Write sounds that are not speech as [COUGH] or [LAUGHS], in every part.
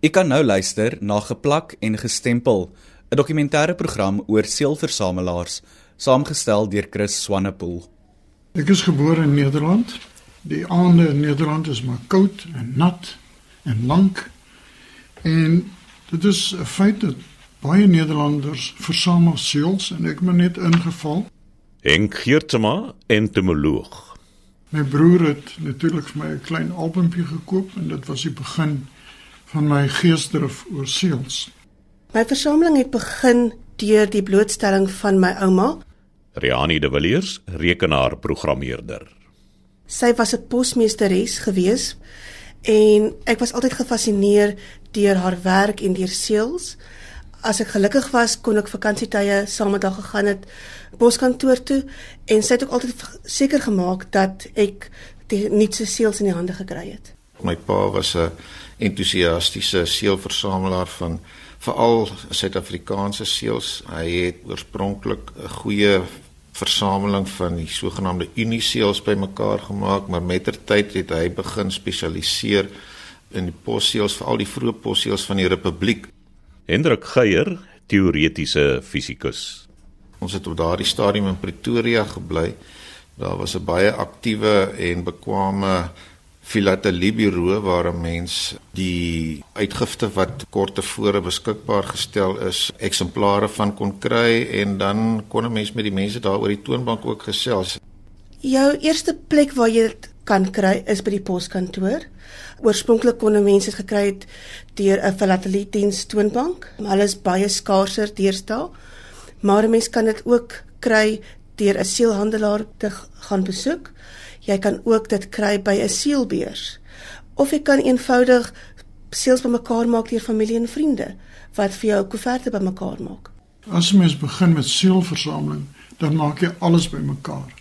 Ek kan nou luister na Geplak en Gestempel, 'n dokumentêre program oor seelversamelaars, saamgestel deur Chris Swanepoel. Ek is gebore in Nederland. Die aande in Nederland is maar koud en nat en lank. En dit is 'n feit dat baie Nederlanders versamel seels en ek het net ingeval. Henk Geertema, entomoloog. My broer het natuurlik vir my 'n klein albumpie gekoop en dit was die begin van my geesdrif oor seels. My versameling het begin deur die blootstelling van my ouma. Riani de Villiers, rekenaarprogrammeerder. Sy was 'n posmeesteres gewees en ek was altyd gefassineer deur haar werk en deur seels. As ek gelukkig was, kon ek vakansietye saam met haar gegaan het poskantoor toe en sy het ook altyd seker gemaak dat ek die nuutste seels in die hande gekry het. My pa was 'n entoesiastiese seelversamelaar van veral Suid-Afrikaanse seels. Hy het oorspronklik 'n goeie versameling van die sogenaamde uniseels bymekaar gemaak, maar mettertyd het hy begin spesialiseer in die posseels, veral die vroeë posseels van die Republiek. Hendrik Geier, teoretiese fisikus. Ons het op daardie stadium in Pretoria gebly. Daar was 'n baie aktiewe en bekwame filatelieburo waar 'n mens die uitgifte wat kort tevore beskikbaar gestel is, eksemplare van kon kry en dan kon 'n mens met die mense daar oor die toonbank ook gesels. Jou eerste plek waar jy dit kan kry is by die poskantoor. Oorspronklik kon mense dit gekry het deur 'n filateliediens toonbank, maar hulle is baie skaarser deesdae. Maar 'n mens kan dit ook kry deur 'n seelhandelaar te gaan besoek. Jy kan ook dit kry by 'n seelbeurs. Of jy kan eenvoudig seels bymekaar maak deur familie en vriende wat vir jou koeverte bymekaar maak. As mens begin met seelversameling, dan maak jy alles bymekaar.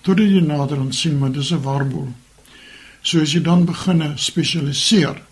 Totdat jy nader aan sien maar dis 'n warboel. So as jy dan begin spesialiseer,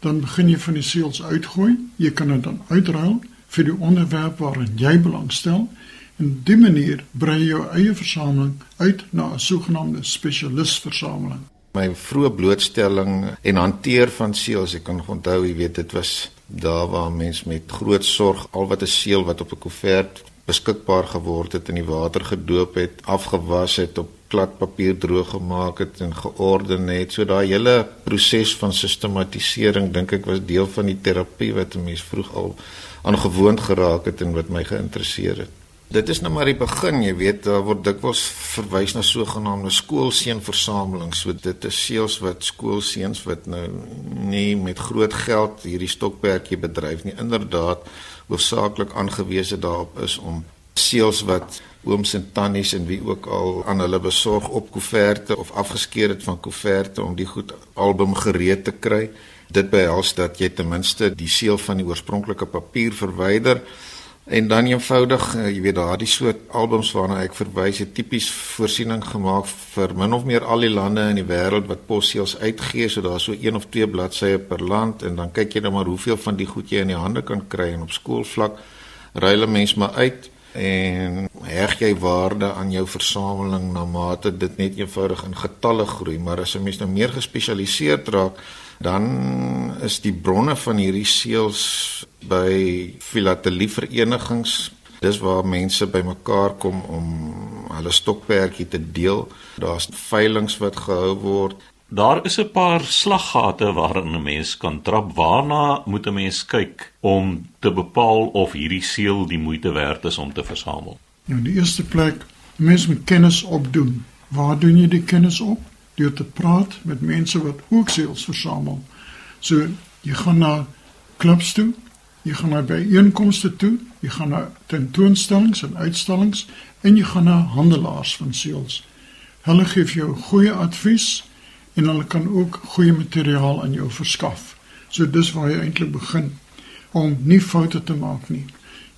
dan begin jy van die seels uitgooi. Jy kan dit dan uitruil vir die onderwerp waarin jy belangstel en die manier brei jou eie versameling uit na 'n sogenaamde spesialistversameling. My vroeë blootstelling en hanteer van seels, ek kan onthou, jy weet, dit was daar waar mens met groot sorg al wat 'n seël wat op 'n koevert beskikbaar geword het in die water gedoop het, afgewas het, op glad papier droog gemaak het en georden het. So daai hele proses van sistematisering dink ek was deel van die terapie wat 'n mens vroeg al aangewoond geraak het en wat my geïnteresseer het. Dit is nou maar die begin, jy weet, daar word dikwels verwys na sogenaamde skoolseunversamelings. So dit is seels wat skoolseuns wat nou nie met groot geld hierdie stokperdjie bedryf nie, inderdaad hoofsaaklik aangewese daarop is om seels wat ooms en tannies en wie ook al aan hulle besorg op koeverte of afgeskeer het van koeverte om die goed album gereed te kry. Dit behels dat jy ten minste die seel van die oorspronklike papier verwyder en dan eenvoudig, eh, jy weet daardie soort albums waarna ek verwys het tipies voorsiening gemaak vir min of meer al die lande in die wêreld wat posseels uitgee, so daar so een of twee bladsye per land en dan kyk jy nou maar hoeveel van die goed jy in die hande kan kry en op skoolvlak ruil 'n mens maar uit en heg jy waarde aan jou versameling na mate dit net eenvoudig in getalle groei, maar as 'n mens nou meer gespesialiseerd raak, dan is die bronne van hierdie seels by filateliefverenigings dis waar mense bymekaar kom om hulle stokperdjie te deel daar's veilinge wat gehou word Daar is 'n paar slaggate waarin 'n mens kan trap. Waarna moet 'n mens kyk om te bepaal of hierdie seël die moeite werd is om te versamel? Nou, in die eerste plek, mens moet kennis opdoen. Waar doen jy die kennis op? Deur te praat met mense wat ook seëls versamel. So, jy gaan na klubs toe, jy gaan na byeenkomste toe, jy gaan na tentoonstellings en uitstallings en jy gaan na handelaars van seëls. Hulle gee vir jou goeie advies en hulle kan ook goeie materiaal aan jou verskaf. So dis waar jy eintlik begin om nie foute te maak nie.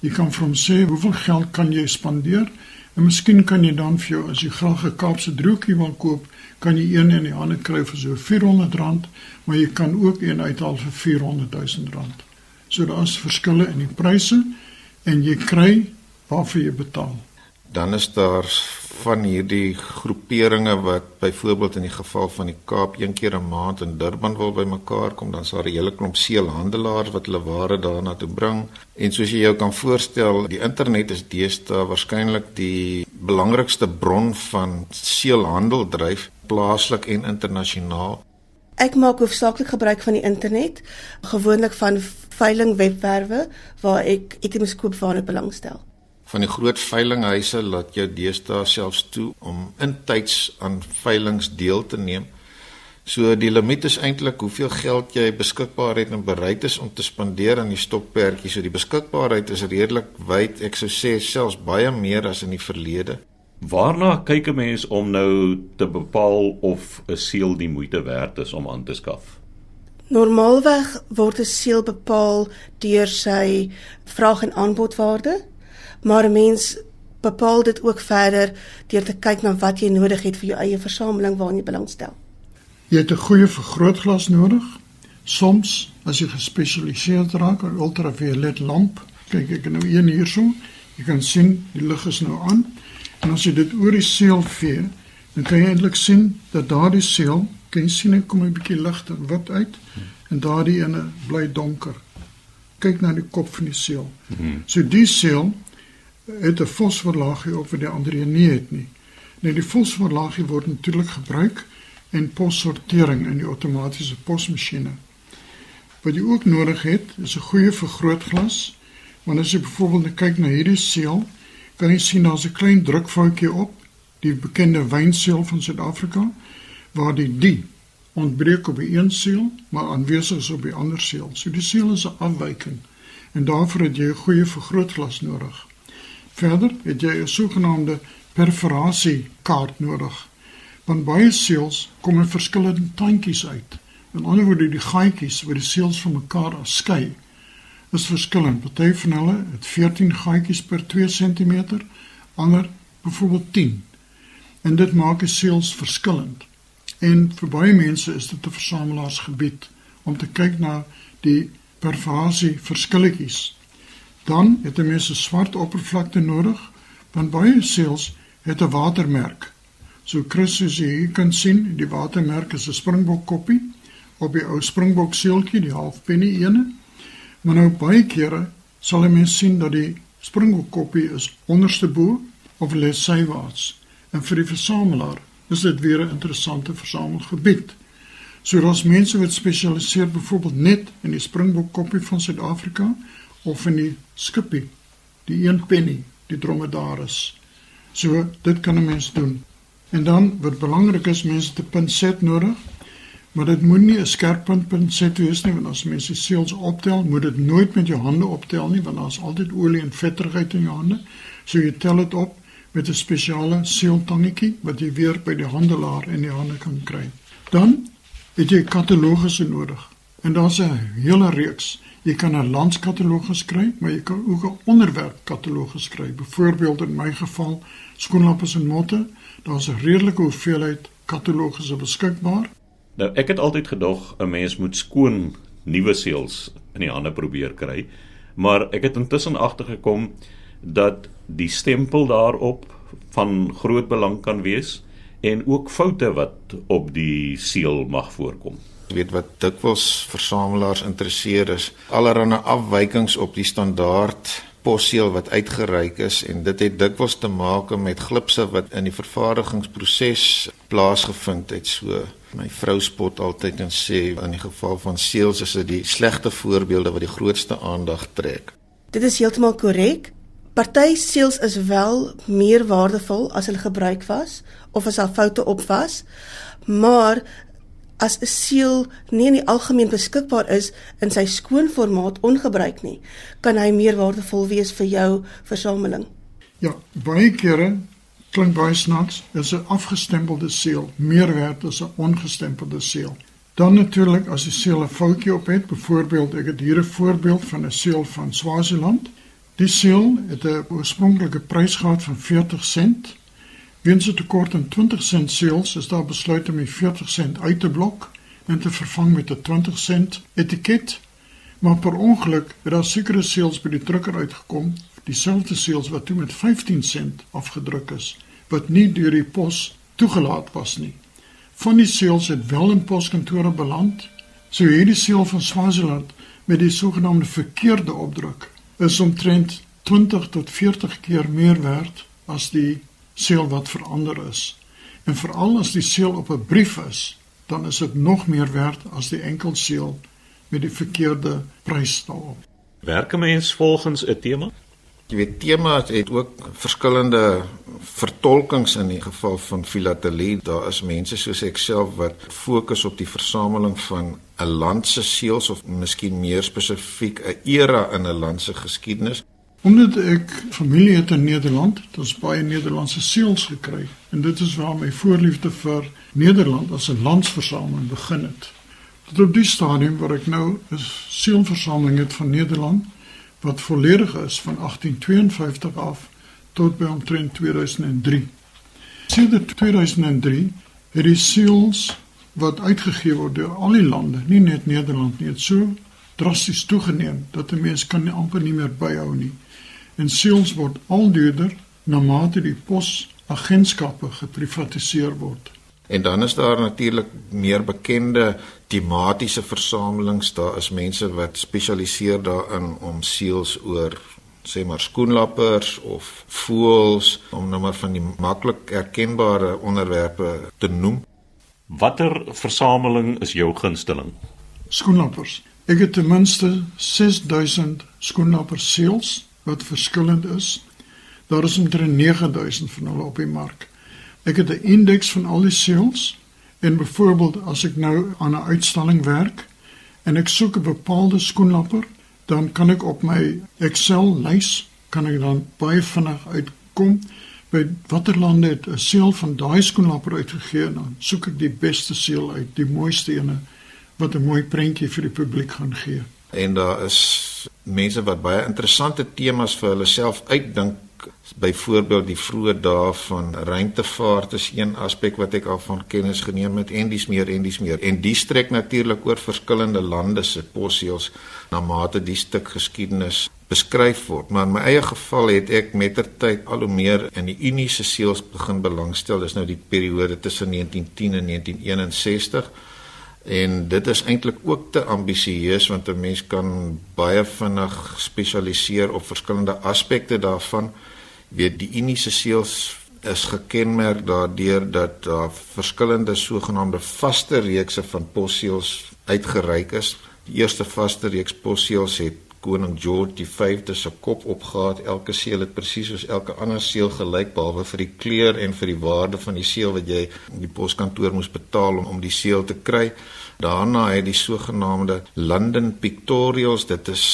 Jy kan vir hom sê hoeveel geld kan jy spandeer en miskien kan jy dan vir jou as jy graag 'n Kaapse droogkie wil koop, kan jy een in die hande kry vir so R400, maar jy kan ook een uithaal vir R400 000. So daar's verskille in die pryse en jy kry waarvoor jy betaal. Dan is daar van hierdie groeperinge wat byvoorbeeld in die geval van die Kaap een keer 'n maand in Durban wil bymekaar kom, dan sal 'n hele klomp seelhandelaars wat hulle ware daarna toe bring. En soos jy jou kan voorstel, die internet is deesdae waarskynlik die belangrikste bron van seelhandel dryf plaaslik en internasionaal. Ek maak hoofsaaklik gebruik van die internet, gewoonlik van veiling webwerwe waar ek items koop waarna ek belangstel van die groot veilinghuise laat jou deesdae selfs toe om intyds aan veilings deel te neem. So die limiet is eintlik hoeveel geld jy beskikbaar het en bereid is om te spandeer aan die stokperdjie. So die beskikbaarheid is redelik wyd. Ek sou sê selfs baie meer as in die verlede. Waarna kyk 'n mens om nou te bepaal of 'n seël die moeite werd is om aan te skaf? Normaalweg word 'n seël bepaal deur sy vraag en aanbodwaarde maar 'n mens bepaal dit ook verder deur te kyk na wat jy nodig het vir jou eie versameling waarin jy belangstel. Jy het 'n goeie vergrootglas nodig. Soms as jy gespesialiseerd raak in ultraviolet lamp, kyk ek nou een hierso, jy kan sien die lig is nou aan en as jy dit oor die seël vee, dan kan jy eintlik sien dat daardie seël, kan jy sien ek kom 'n bietjie ligter wit uit en daardie ene bly donker. Kyk na die kop van die seël. Mhm. So die seël het 'n fosforlaagie op wat die ander een nie het nie. Nee, die fosforlaagie word natuurlik gebruik in possortering in die outomatiese posmasjiene. Wat jy ook nodig het, is 'n goeie vergrootglas. Want as jy byvoorbeeld kyk na hierdie seël, kan jy sien daar's 'n klein drukfoutjie op, die bekende wynseël van Suid-Afrika, waar die D ontbreek op die een seël, maar aanwesig is op die ander seël. So die seël is 'n afwyking en daarvoor het jy 'n goeie vergrootglas nodig. Verder het jy 'n sogenaamde perforasiekaart nodig. Want baie seels kom in verskillende tandjies uit. In ander woorde, die gaatjies waar die seels van mekaar afskei, is verskillend. Party van hulle het 14 gaatjies per 2 cm, ander byvoorbeeld 10. En dit maak die seels verskillend. En vir baie mense is dit 'n versamelaarsgebied om te kyk na die perforasie verskilletjies. Dan het 'n mens 'n swart oppervlakte nodig, want baie seels het 'n watermerk. So Chris as jy kan sien, die watermerk is 'n springbok koppie op die ou springbok seeltjie, die half penny ene. Maar nou baie kere sal 'n mens sien dat die springbok koppie is onderste bo of lê sywaarts. En vir die versamelaar is dit weer 'n interessante versamelgebied. So daar's mense wat spesialiseer byvoorbeeld net in die springbok koppie van Suid-Afrika of in die skippie, die een penny, die dromedaris. So dit kan 'n mens doen. En dan wat belangrik is, mense te pinset nodig. Maar dit moenie 'n skerp punt pinset wees nie, want as mense seels optel, moet dit nooit met jou hande optel nie, want daar's altyd olie en vetterigheid in jou hande. So jy tel dit op met 'n spesiale seeltangetjie wat jy weer by die handelaar in die hande kan kry. Dan het jy katalogusse nodig. En daar's 'n hele reeks Jy kan 'n landskatalogus kry, maar jy kan ook 'n onderwerpkatalogus kry. Byvoorbeeld in my geval skoenlappers en motte, daar's 'n redelike hoeveelheid katalogusse beskikbaar. Nou ek het altyd gedog 'n mens moet skoon nuwe seels in die hande probeer kry, maar ek het intussen agtergekom dat die stempel daarop van groot belang kan wees en ook foute wat op die seël mag voorkom. Weet wat dikwels versamelaars interesseer is allerlei afwykings op die standaard posseël wat uitgereik is en dit het dikwels te maak met glipse wat in die vervaardigingsproses plaasgevind het. So my vrou spot altyd en sê in die geval van seels is dit die slegte voorbeelde wat die grootste aandag trek. Dit is heeltemal korrek Party seels is wel meer waardevol as hulle gebruik was of as daar foute op was, maar as 'n seël nie in die algemeen beskikbaar is in sy skoon formaat ongebruik nie, kan hy meer waardevol wees vir jou versameling. Ja, baie kere klink baie snaaks, is 'n afgestempelde seël meer werd as 'n ongestempelde seël. Dan natuurlik as die seël 'n foutjie op het, byvoorbeeld ek het hier 'n voorbeeld van 'n seël van Swaziland. Die seël het 'n oorspronklike prys gehad van 40 sent Weens 'n tekort aan 20 sent seels is daar besluit om die 40 sent uit te blok en te vervang met 'n 20 sent etiket. Maar per ongeluk het daar sekere seels by die drukker uitgekom dieselfde seels wat toe met 15 sent afgedruk is wat nie deur die pos toegelaat was nie. Van die seels het wel in poskantore beland. So hierdie seel van Swaziland met die sogenaamde verkeerde opdruk is omtrent 20 tot 40 keer meer werd as die seel wat verander is. En veral as die seel op 'n brief is, dan is dit nog meer werd as die enkel seel met die verkeerde prys daarop. Werk 'n mens volgens 'n tema? Jy weet temas het ook verskillende vertolkings in die geval van filatelie. Daar is mense soos ek self wat fokus op die versameling van 'n land se seels of miskien meer spesifiek 'n era in 'n land se geskiedenis. Omdat ek familie het in Nederland, het ons baie Nederlandse seels gekry en dit is waar my voorliefde vir Nederland as 'n landsversameling begin het. Tot op die stadium waar ek nou 'n seelversameling het van Nederland wat volledig is van 1852 af tot by omtrent 2003. Sedert 2003 het die seels wat uitgegee word deur al die lande, nie net Nederland nie, het so drasties toegeneem dat 'n mens kan nie amper nie meer byhou nie. En seels word al duurder na mate die posagentskappe geprivatiseer word. En dan is daar natuurlik meer bekende tematiese versamelings. Daar is mense wat spesialiseer daarin om seels oor sê maar skoenlappers of voëls om nou maar van die maklik erkenbare onderwerpe te noem. Watter versameling is jou gunsteling? Skoenlappers. Ek het ten minste 6000 skoenlapper seels wat verskillend is. Daar is omtrent 9000 van hulle op die mark. Ek het 'n indeks van al die seels en byvoorbeeld as ek nou aan 'n uitstalling werk en ek soek 'n bepaalde skoenlapper, dan kan ek op my Excel lys kan ek dan baie vinnig uitkom by watter lande het 'n seel van daai skoenlapper uitgegee en dan soek ek die beste seel uit, die mooiste ene wat 'n mooi prentjie vir die publiek gaan gee. En daar is mense wat baie interessante temas vir hulle self uitdink byvoorbeeld die vroeë dae van ruimtevaart is een aspek wat ek al van kennis geneem het en dis meer en dis meer. En die strek natuurlik oor verskillende lande se posseels na mate die stuk geskiedenis beskryf word. Maar in my eie geval het ek mettertyd al hoe meer in die Unie se seels begin belangstel. Dis nou die periode tussen 1910 en 1961 en dit is eintlik ook te ambisieus want 'n mens kan baie vinnig spesialiseer op verskillende aspekte daarvan weet die Uniese seels is gekenmerk daardeur dat daar verskillende sogenaamde vaste reekse van posseels uitgereik is. Die eerste vaste reeks posseels het koning George V se kop opgehad. Elke seël het presies soos elke ander seël gelyk behalwe vir die kleur en vir die waarde van die seël wat jy in die poskantoor moes betaal om om die seël te kry. Daarna het die sogenaamde London Pictorials, dit is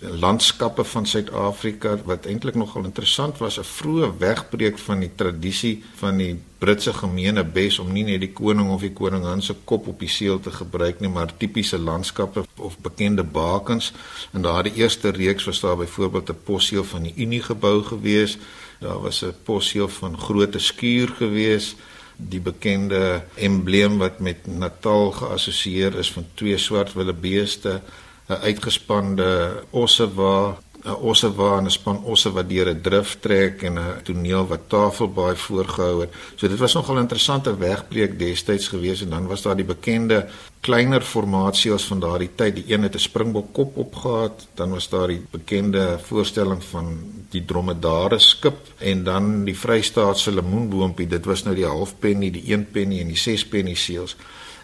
landskappe van Suid-Afrika wat eintlik nogal interessant was, 'n vroeë wegbreek van die tradisie van die Britse gemeene bes om nie net die koning of die koningin se kop op die seël te gebruik nie, maar tipiese landskappe of bekende bakens. En daardie eerste reeks was daar byvoorbeeld 'n posseël van die Unie gebou gewees. Daar was 'n posseël van Grote Skuur gewees die bekende embleem wat met Natal geassosieer is van twee swart wildebeeste, 'n uitgespande ossewa, 'n ossewa en 'n span osse wat deur 'n drif trek en 'n toneel wat tafelbaai voorgehou het. So dit was nogal 'n interessante wegbreek destyds gewees en dan was daar die bekende kleiner formasie as van daardie tyd. Die een het 'n springbok kop opgehad, dan was daar die bekende voorstelling van die dromedare skip en dan die Vrystaatse lemoenboompie. Dit was nou die halfpenny, die 1 penny en die 6 penny seels.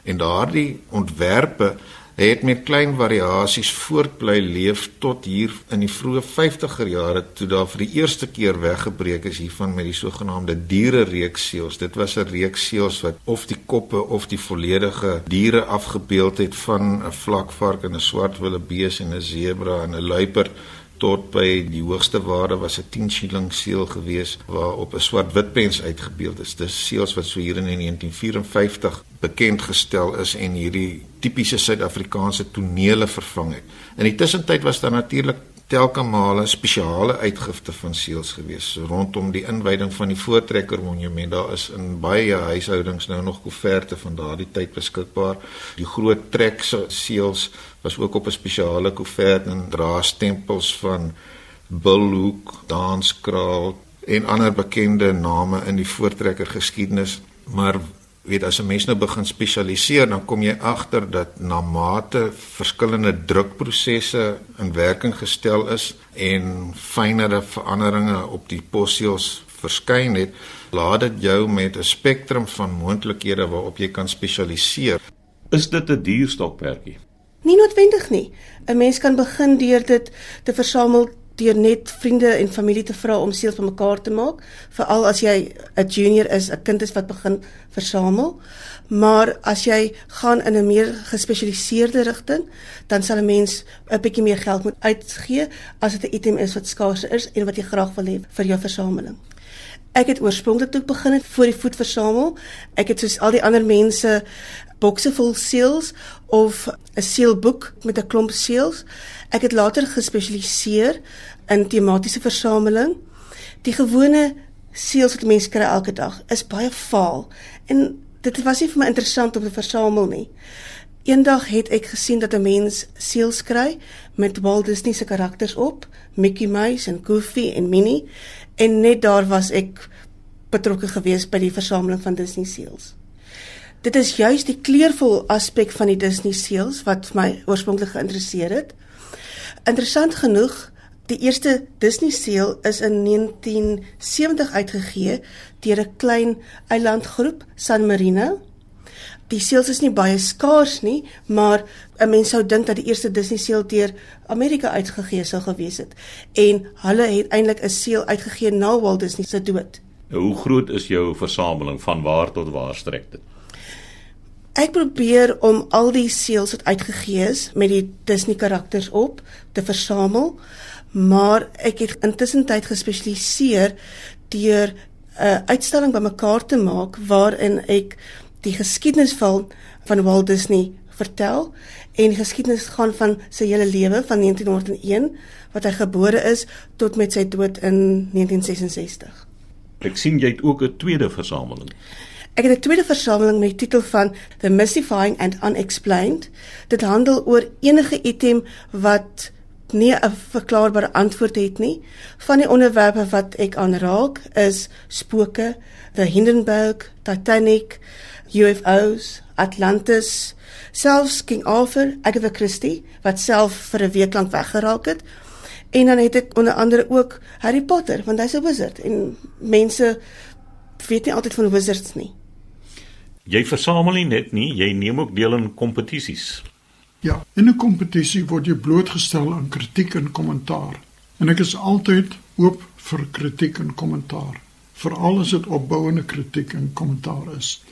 En daardie ontwerpe het met klein variasies voortbly leef tot hier in die vroeë 50er jare toe daar vir die eerste keer weggebreek is hiervan met die sogenaamde diere reeks seels. Dit was 'n reeks seels wat of die koppe of die volledige diere afgebeeld het van 'n vlakvark en 'n swart wildebees en 'n sebra en 'n luiperd tot by die hoogste waarde was 'n 10 shilling seël gewees waarop 'n swart witpens uitgebeeld is. Dis seëls wat so hier in 1954 bekend gestel is en hierdie tipiese Suid-Afrikaanse tonele vervang het. In die tussentyd was daar natuurlik telke male spesiale uitgifte van seels gewees rondom die inwyding van die Voortrekker Monument. Daar is in baie huishoudings nou nog koeverte van daardie tyd beskikbaar. Die groot trek seels was ook op 'n spesiale koevert en dra stempels van Bill Hook, Danskraal en ander bekende name in die voortrekker geskiedenis. Maar weet as 'n mens nou begin spesialiseer, dan kom jy agter dat na mate verskillende drukprosesse in werking gestel is en fynere veranderinge op die posseels verskyn het, laat dit jou met 'n spektrum van moontlikhede waarop jy kan spesialiseer. Is dit 'n duur stokperdjie? Nie noodwendig nie. 'n Mens kan begin deur dit te versamel deur net vriende en familie te vra om seels bymekaar te maak, veral as jy 'n junior is, 'n kind is wat begin versamel. Maar as jy gaan in 'n meer gespesialiseerde rigting, dan sal 'n mens 'n bietjie meer geld moet uitgee as dit 'n item is wat skaars is en wat jy graag wil hê vir jou versameling. Ek het oorspronklik toe begin het voor die voet versamel. Ek het soos al die ander mense bokse vol seels of 'n seelboek met 'n klomp seels. Ek het later gespesialiseer in tematiese versameling. Die gewone seels wat mense kry elke dag is baie vaal en dit was nie vir my interessant om te versamel nie. Eendag het ek gesien dat 'n mens seels kry met Walt Disney se karakters op, Mickey Mouse en Goofy en Minnie en net daar was ek betrokke gewees by die versameling van Disney seels. Dit is juis die kleurvol aspek van die Disney seels wat my oorspronklik geïnteresseer het. Interessant genoeg, die eerste Disney seel is in 1970 uitgegee deur 'n klein eilandgroep San Marino. Die seels is nie baie skaars nie, maar 'n mens sou dink dat die eerste Disney seel deur Amerika uitgegee sou gewees het. En hulle het eintlik 'n seel uitgegee na Walt Disney se dood. Nou, hoe groot is jou versameling van waar tot waar strek dit? Ek probeer om al die seels wat uitgegee is met die Disney karakters op te versamel, maar ek het intussen tyd gespesialiseer deur 'n uitstalling bymekaar te maak waarin ek die geskiedenis van van Walt Disney vertel en geskiedenis gaan van sy hele lewe van 1901 wat hy gebore is tot met sy dood in 1966. Ek sien jy het ook 'n tweede versameling. Ek het 'n tweede versameling met die titel van The Mystifying and Unexplained. Dit handel oor enige item wat nie 'n verklaarbare antwoord het nie. Van die onderwerpe wat ek aanraak is spooke, the Hindenburg, Titanic, UFOs, Atlantis, selfs King Arthur, Agatha Christie wat self vir 'n week lank weggeraak het. En dan het ek onder andere ook Harry Potter want hy's 'n wizard en mense weet nie altyd van wizards nie. Jy versamel nie net nie, jy neem ook deel in kompetisies. Ja, in 'n kompetisie word jy blootgestel aan kritiek en kommentaar. En ek is altyd oop vir kritiek en kommentaar, veral as dit opbouende kritiek en kommentaar is.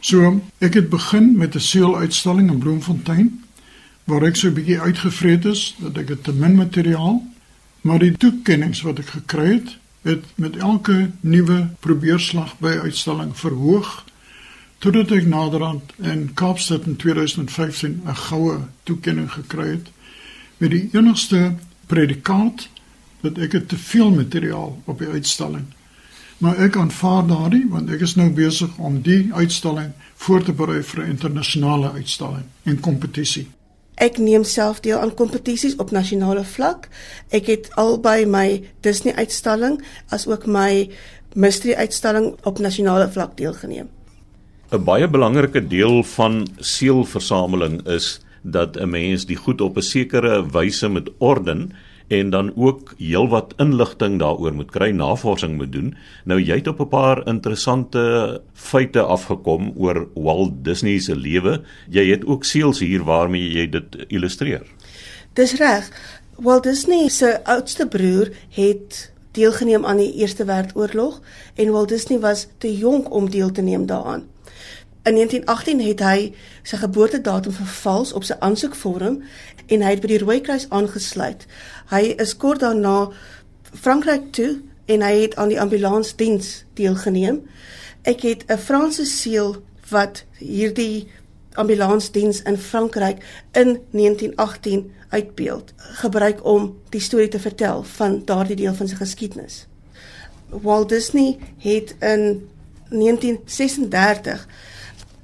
So, ek het begin met 'n seeluitstalling in Bloemfontein waar ek so 'n bietjie uitgevreet is dat ek te min materiaal, maar die toekennings wat ek gekry het, het met elke nuwe probeerslag by uitstalling verhoog totdat ek naderhand in Kaapstad in 2015 'n goue toekenning gekry het met die enigste predikaat dat ek te veel materiaal op die uitstalling. Maar ek aanvaar daardie want ek is nou besig om die uitstalling voor te berei vir 'n internasionale uitstalling en kompetisie. Ek neem self deel aan kompetisies op nasionale vlak. Ek het albei my Disney uitstalling as ook my mystery uitstalling op nasionale vlak deelgeneem. 'n Baie belangrike deel van seelversameling is dat 'n mens die goed op 'n sekere wyse moet orden en dan ook heelwat inligting daaroor moet kry, navorsing moet doen. Nou jy het op 'n paar interessante feite afgekom oor Walt Disney se lewe. Jy het ook seels hier waarmee jy dit illustreer. Dis reg. Walt Disney se oudste broer het deelgeneem aan die Eerste Wêreldoorlog en Walt Disney was te jonk om deel te neem daaraan. In 1918 het hy sy geboortedatum vervals op sy aansoekvorm en hy het by die Rooikruis aangesluit. Hy is kort daarna Frankryk toe en hy het aan die ambulansdiens deelgeneem. Ek het 'n Franse seël wat hierdie ambulansdiens in Frankryk in 1918 uitbeeld, gebruik om die storie te vertel van daardie deel van sy geskiedenis. Walt Disney het in 1936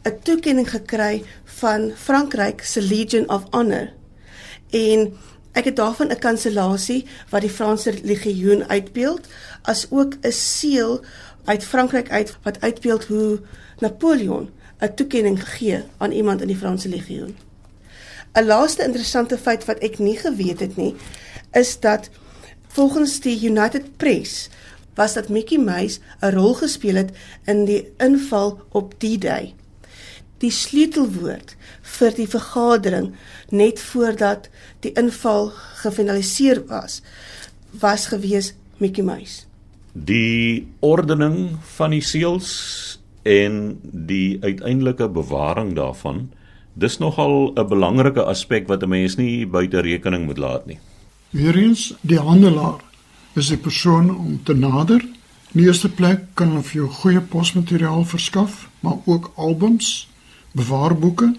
'n toekenning gekry van Frankryk se Legion of Honor. En Ek het daarvan 'n kansellasie wat die Franse legioen uitbeeld, as ook 'n seël uit Frankryk uit wat uitbeeld hoe Napoleon 'n toekenning gegee aan iemand in die Franse legioen. 'n Laaste interessante feit wat ek nie geweet het nie, is dat volgens die United Press was dat Mickey Mouse 'n rol gespeel het in die inval op D-Day. Die sleutelwoord vir die vergadering net voordat die inval gefinaliseer was, was gewees Mickey Mouse. Die ordening van die seels en die uiteindelike bewaring daarvan, dis nogal 'n belangrike aspek wat 'n mens nie buite rekening moet laat nie. Weerens die handelaar is die persoon om te nader. In die eerste plek kan hulle vir jou goeie posmateriaal verskaf, maar ook albums, bewaarboeke,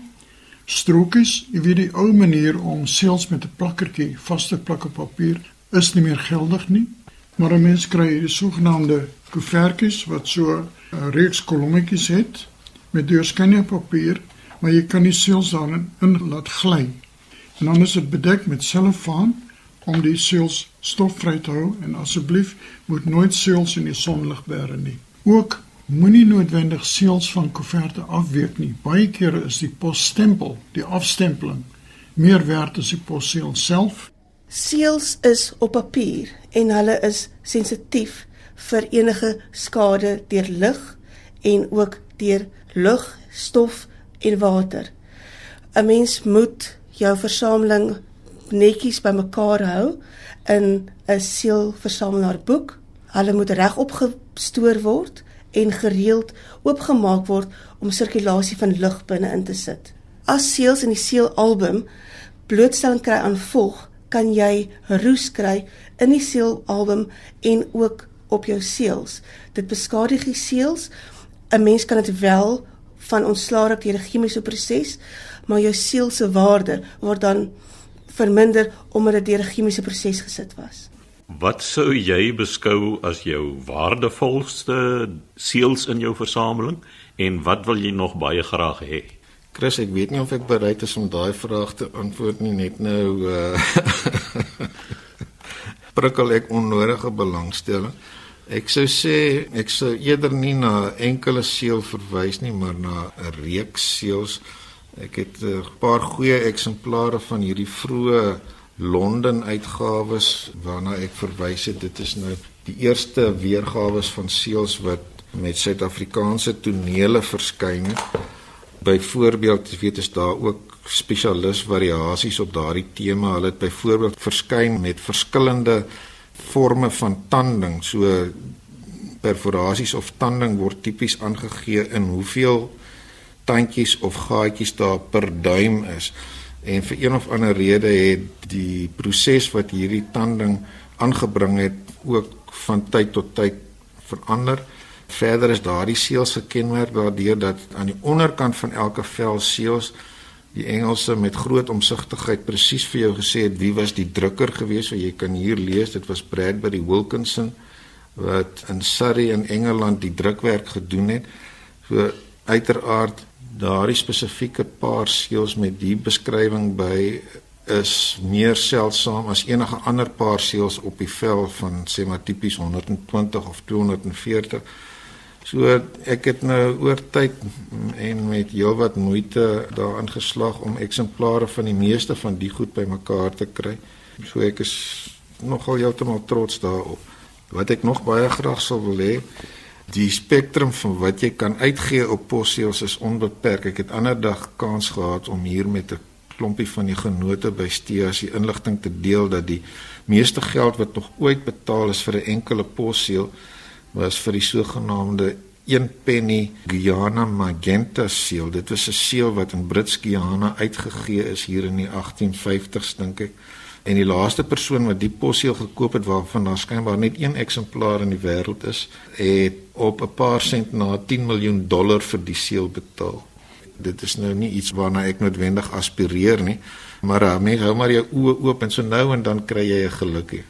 strokies. Jy weet die ou manier om seels met 'n plakkertjie vas te plak op papier is nie meer geldig nie. Maar 'n mens kry die sogenaamde koevertjies wat so 'n reeks kolommetjies het met deurskanne papier, maar jy kan die seels daarin in laat gly. En dan is dit bedek met selofaan om die seels stofvry te hou en asseblief moet nooit seels in die sonlig bære nie. Ook moenie noodwendig seels van koeverte afweek nie. Baie kere is die posstempel, die afstempeling, meer werd as die posseël self. Seels is op papier en hulle is sensitief vir enige skade deur lig en ook deur lug, stof en water. 'n Mens moet jou versameling netjies bymekaar hou in 'n seelversamelaar boek. Hulle moet regop gestoor word en gereeld oopgemaak word om sirkulasie van lug binne in te sit. As seels in die seelalbum blootstelling kry aan vog, kan jy roes kry in die seelalbum en ook op jou seels. Dit beskadig die seels. 'n Mens kan dit wel van ontslaa raak deur 'n chemiese proses, maar jou seel se waarde word dan verminder omdat dit deur 'n chemiese proses gesit was. Wat sou jy beskou as jou waardevolste seels in jou versameling en wat wil jy nog baie graag hê? Chris, ek weet nie of ek bereid is om daai vraag te antwoord nie net nou uh [LAUGHS] prikkel ek onnodige belangstelling. Ek sou sê ek sou eerder nie na enkele seël verwys nie, maar na 'n reeks seëls. Ek het 'n paar goeie eksemplare van hierdie vroeë Londen uitgawes waarna ek verwys het. Dit is nou die eerste weergawe van seëls wat met Suid-Afrikaanse tonele verskyn het. Byvoorbeeld, jy weet, is daar ook spesialis variasies op daardie tema. Hulle het byvoorbeeld verskyn met verskillende forme van tanding. So perforasies of tanding word tipies aangegee in hoeveel tandjies of gaatjies daar per duim is. En vir een of ander rede het die proses wat hierdie tanding aangebring het ook van tyd tot tyd verander. Verder is daardie seels gekenmerk daardeur dat aan die onderkant van elke vel seels die Engelse met groot omsigtigheid presies vir jou gesê het wie was die drukker gewees so jy kan hier lees dit was Bradbury Wilkinson wat in Surrey in Engeland die drukwerk gedoen het so uiteraard daardie spesifieke paar seels met die beskrywing by is meer seldsaam as enige ander paar seels op die vel van sê maar tipies 120 of 240 So ek het nou oor tyd en met heelwat moeite daarin geslaag om eksemplare van die meeste van die goed bymekaar te kry. So ek is nogal heeltemal trots daarop. Wat ek nog baie graag sou wil hê, die spektrum van wat jy kan uitgee op posseels is onbeperk. Ek het ander dag kans gehad om hier met 'n klompie van die genote by Steas die inligting te deel dat die meeste geld wat nog ooit betaal is vir 'n enkele posseel was vir die sogenaamde 1 penny Guyana Magenta seël. Dit was 'n seël wat in Brits Guyana uitgegee is hier in die 1850s dink ek. En die laaste persoon wat die posseël gekoop het waarvan daar skynbaar net een eksemplaar in die wêreld is, het op 'n paar sent na 10 miljoen dollar vir die seël betaal. Dit is nou nie iets waarna ek noodwendig aspireer nie, maar uh, mens hou maar jou oë oop en so nou en dan kry jy 'n gelukkie.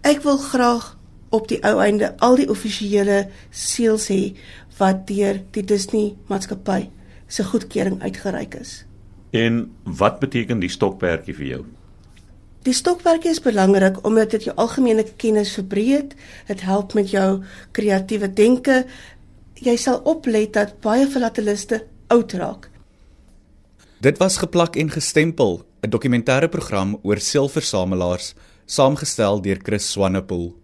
Ek wil graag op die ou einde al die offisiële seels hê wat deur die Disney maatskappy se goedkeuring uitgereik is. En wat beteken die stokperdjie vir jou? Die stokperdjie is belangrik omdat dit jou algemene kennis verbreed, dit help met jou kreatiewe denke. Jy sal oplet dat baie filateliste oud raak. Dit was geplak en gestempel, 'n dokumentêre program oor seelversamelaars, saamgestel deur Chris Swanepoel.